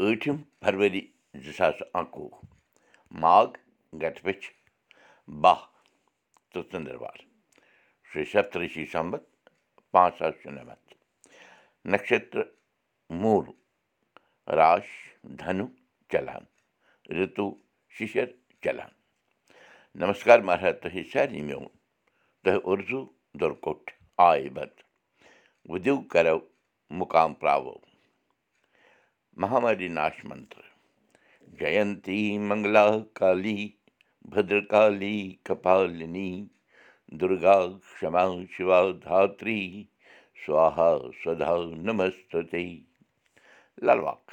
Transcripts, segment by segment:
ٲٹھِم فرؤری زٕ ساس اَکوُہ ماگ گَٹپٔچھ باہ تہٕ ژٔنٛدٕروار شیٚے سَتتٕرشی سَمت پانٛژھ ساس شُنَمَتھ نَشتر موٗل راش دھنوٗ چلان رِتوٗ شِشر چلان نمسکار مہراج تۄہہِ سارنٕے میون تۄہہِ اُرزوٗ دُرکوٚٹھ آے بت وُدِو کَرو مُقام پراوو مہاماری ناش منتر منگلا کالی بدرکالی کپالنی دُرگا کما شِوا دھتری سوہا سدا نمستے لل واق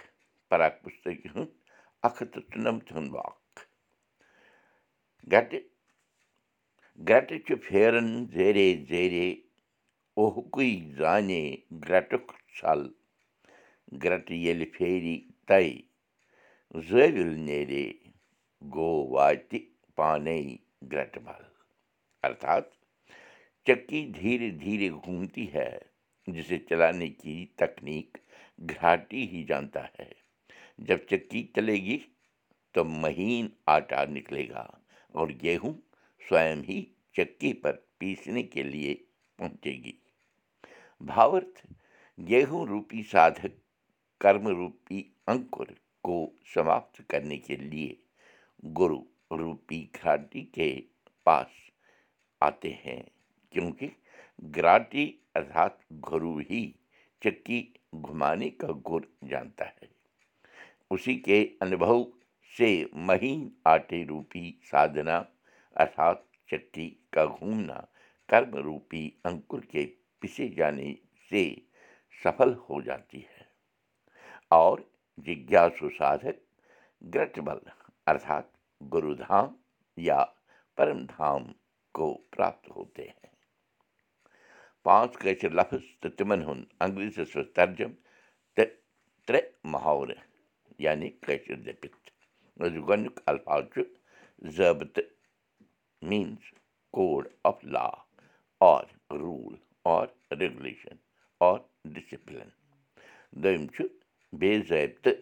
پراک پُستکی ہُنٛد اکھ تہٕ ژُنَمتھ ہُنٛد واق گٹہٕ گرٹہٕ چھُ پھیران زیرے گوٚو گرٹہٕ بل ارتھات چکی جانتا ہے جب چکی چلے گی تو مہین آٹا نکلے گا اور گیہوں سوئم ہی چکی کے لیے پہنچے گی بھاورتھ گیہوں روپی سادھک کرم روپی انکر کو سماپت کرنے کے لیے گرو روپی گھراٹی کے پاس آتے ہیں کیونکہ گراٹی ارتھات گرو ہی چکی گھمانے کا گر جانتا ہے اسی کے انبھو سے مہین آٹے روپی سادھنا ارتھات چکی کا گھومنا کرم روپی انکر کے پسے جانے سے سفل بل ارتھات گرو دھام یا پرم دھام کو پراپت ہوتے ہیں پانٛژھ کٲشِر لفظ تہٕ تِمن ہُنٛد منٛز ترجم تہٕ ترٛےٚ محاورٕ یعنی کٲشِر دٔپِتھ گۄڈنیُک الفاظ چھُ ضٲبطہٕ میٖنٕز کوڈ بے ضٲبطہٕ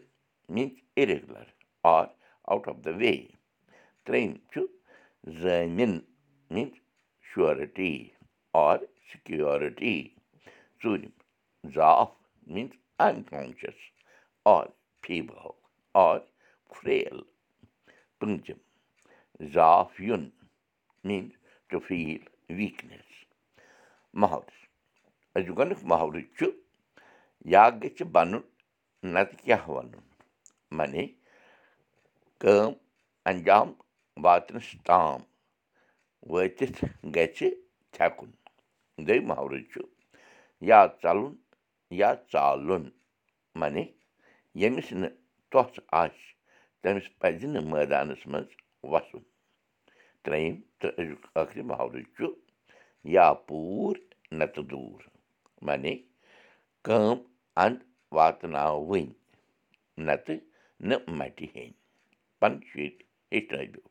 means irregular or out of the way ترٛیٚیِم چھُ زٲمِن میٖنٕز شورٹی آر سِکیورٹی ژوٗرِم زاف means unconscious or feeble or frail پوٗنٛژِم زاف یُن میٖنٕز ٹُو فیٖل ویٖکنیس أزیُک گۄڈنیُک محلہٕ چھُ یا گژھِ بَنُن نَتہٕ کیٛاہ وَنُن معنی کٲم انجام واتنَس تام وٲتِتھ گژھِ تھٮ۪کُن دوٚیِم محلہٕ چھُ یا ژَلُن یا ژالُن معنی ییٚمِس نہٕ توٚژھ آسہِ تٔمِس پَزِ نہٕ مٲدانَس منٛز وَسُن ترٛیٚیِم ٲخری محلہٕ چھُ یا پوٗر نَتہٕ دوٗر معنی کٲم اَنٛد واتناوٕنۍ نَتہٕ نہٕ مَٹہِ ہیٚنۍ پَنٕنۍ شُرۍ ہیٚچھنٲوِکھ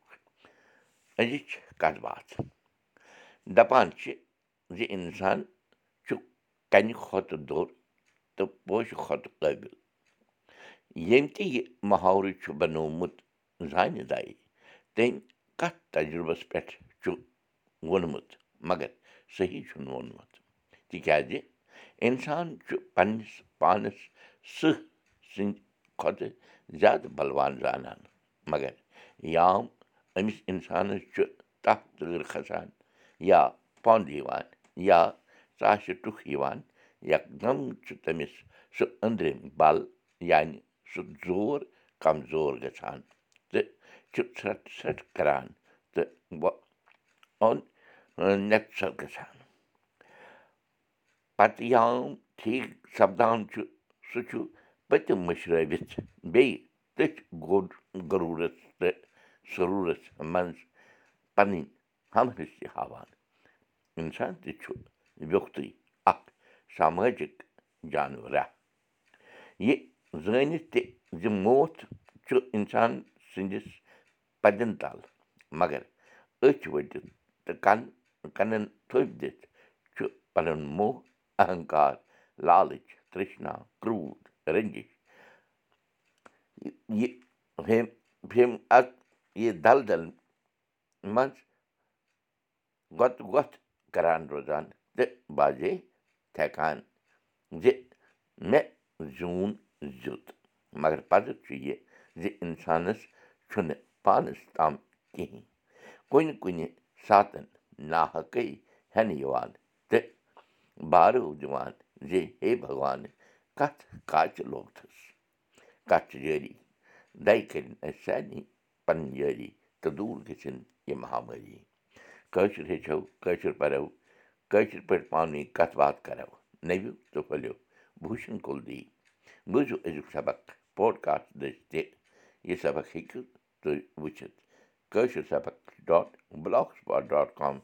أزِچ کَتھ باتھ دَپان چھِ زِ اِنسان چھُ کَنہِ کھۄتہٕ دوٚر تہٕ پوشہِ کھۄتہٕ قٲبِل ییٚمہِ تہِ یہِ محاورٕ چھُ بَنومُت زانہِ دَے تٔمۍ کَتھ تَجرُبَس پٮ۪ٹھ چھُ ووٚنمُت مگر صحیح چھُنہٕ ووٚنمُت تِکیٛازِ اِنسان چھُ پنٛنِس پانَس سٕہہ سٕنٛدِ کھۄتہٕ زیادٕ بَلوان زانان مگر یام أمِس اِنسانَس چھُ تَپھ تۭر کھَسان یا پۄنٛد یِوان یا ژاسہِ ٹُکھ یِوان یکدم چھُ تٔمِس سُہ أنٛدرِم بَل یعنی سُہ زور کمزور گژھان تہٕ چھُ ژھرٛٹھ ژھرٛٹھ کَران تہٕ اوٚن نٮ۪کژَر گژھان پَتہٕ یام ٹھیٖک سَپدان چھُ سُہ چھُ پٔتِم مٔشرٲوِتھ بیٚیہِ تٔتھۍ گوٚڈ گروٗرَس تہٕ سروٗرَس منٛز پَنٕنۍ ہمرٔسی ہاوان۔ اِنسان تہِ چھُ ویوٚکھتُے اَکھ سمٲجِک جانوَرا یہِ زٲنِتھ تہِ زِ موتھ چھُ اِنسان سٕنٛدِس پَدٮ۪ن تَل مگر أچھ ؤٹِتھ تہٕ کَن کَنَن تھوٚپ دِتھ چھُ پَنُن موہ اہنکار لالٕچ ترٛشنا کرٛوٗد رٔنٛجِش یہِ فیم فیم اَکھ یہِ دَل منٛز گۄتہٕ وۄتھ کَران روزان تہٕ باجے تھٮ۪کان زِ مےٚ زیوٗن زیُت مگر پَتہٕ چھُ یہِ زِ اِنسانَس چھُنہٕ پانَس تام کِہیٖنۍ کُنہِ کُنہِ ساتَن ناحقٕے ہٮ۪نہٕ یِوان تہٕ بارو دِوان زِ ہے بھگوان کَتھ کاچہِ لوگتھَس کَتھ چھِ جٲری دَے کٔرِنۍ اَسہِ سارنٕے پَنٕنۍ جٲری تہٕ دوٗر گٔژھِنۍ یہِ مہامٲری کٲشُر ہیٚچھو کٲشُر پَرو کٲشِر پٲٹھۍ پانہٕ ؤنۍ کَتھ باتھ کَرو نٔوِو تہٕ پھٔلِو بوٗشَن کُل دی بوٗزِو أزیُک سبق پوڈکاسٹ دٔسۍ تہِ یہِ سبق ہیٚکِو تُہۍ وٕچھِتھ کٲشِر سبق ڈاٹ بٕلاک ڈاٹ کام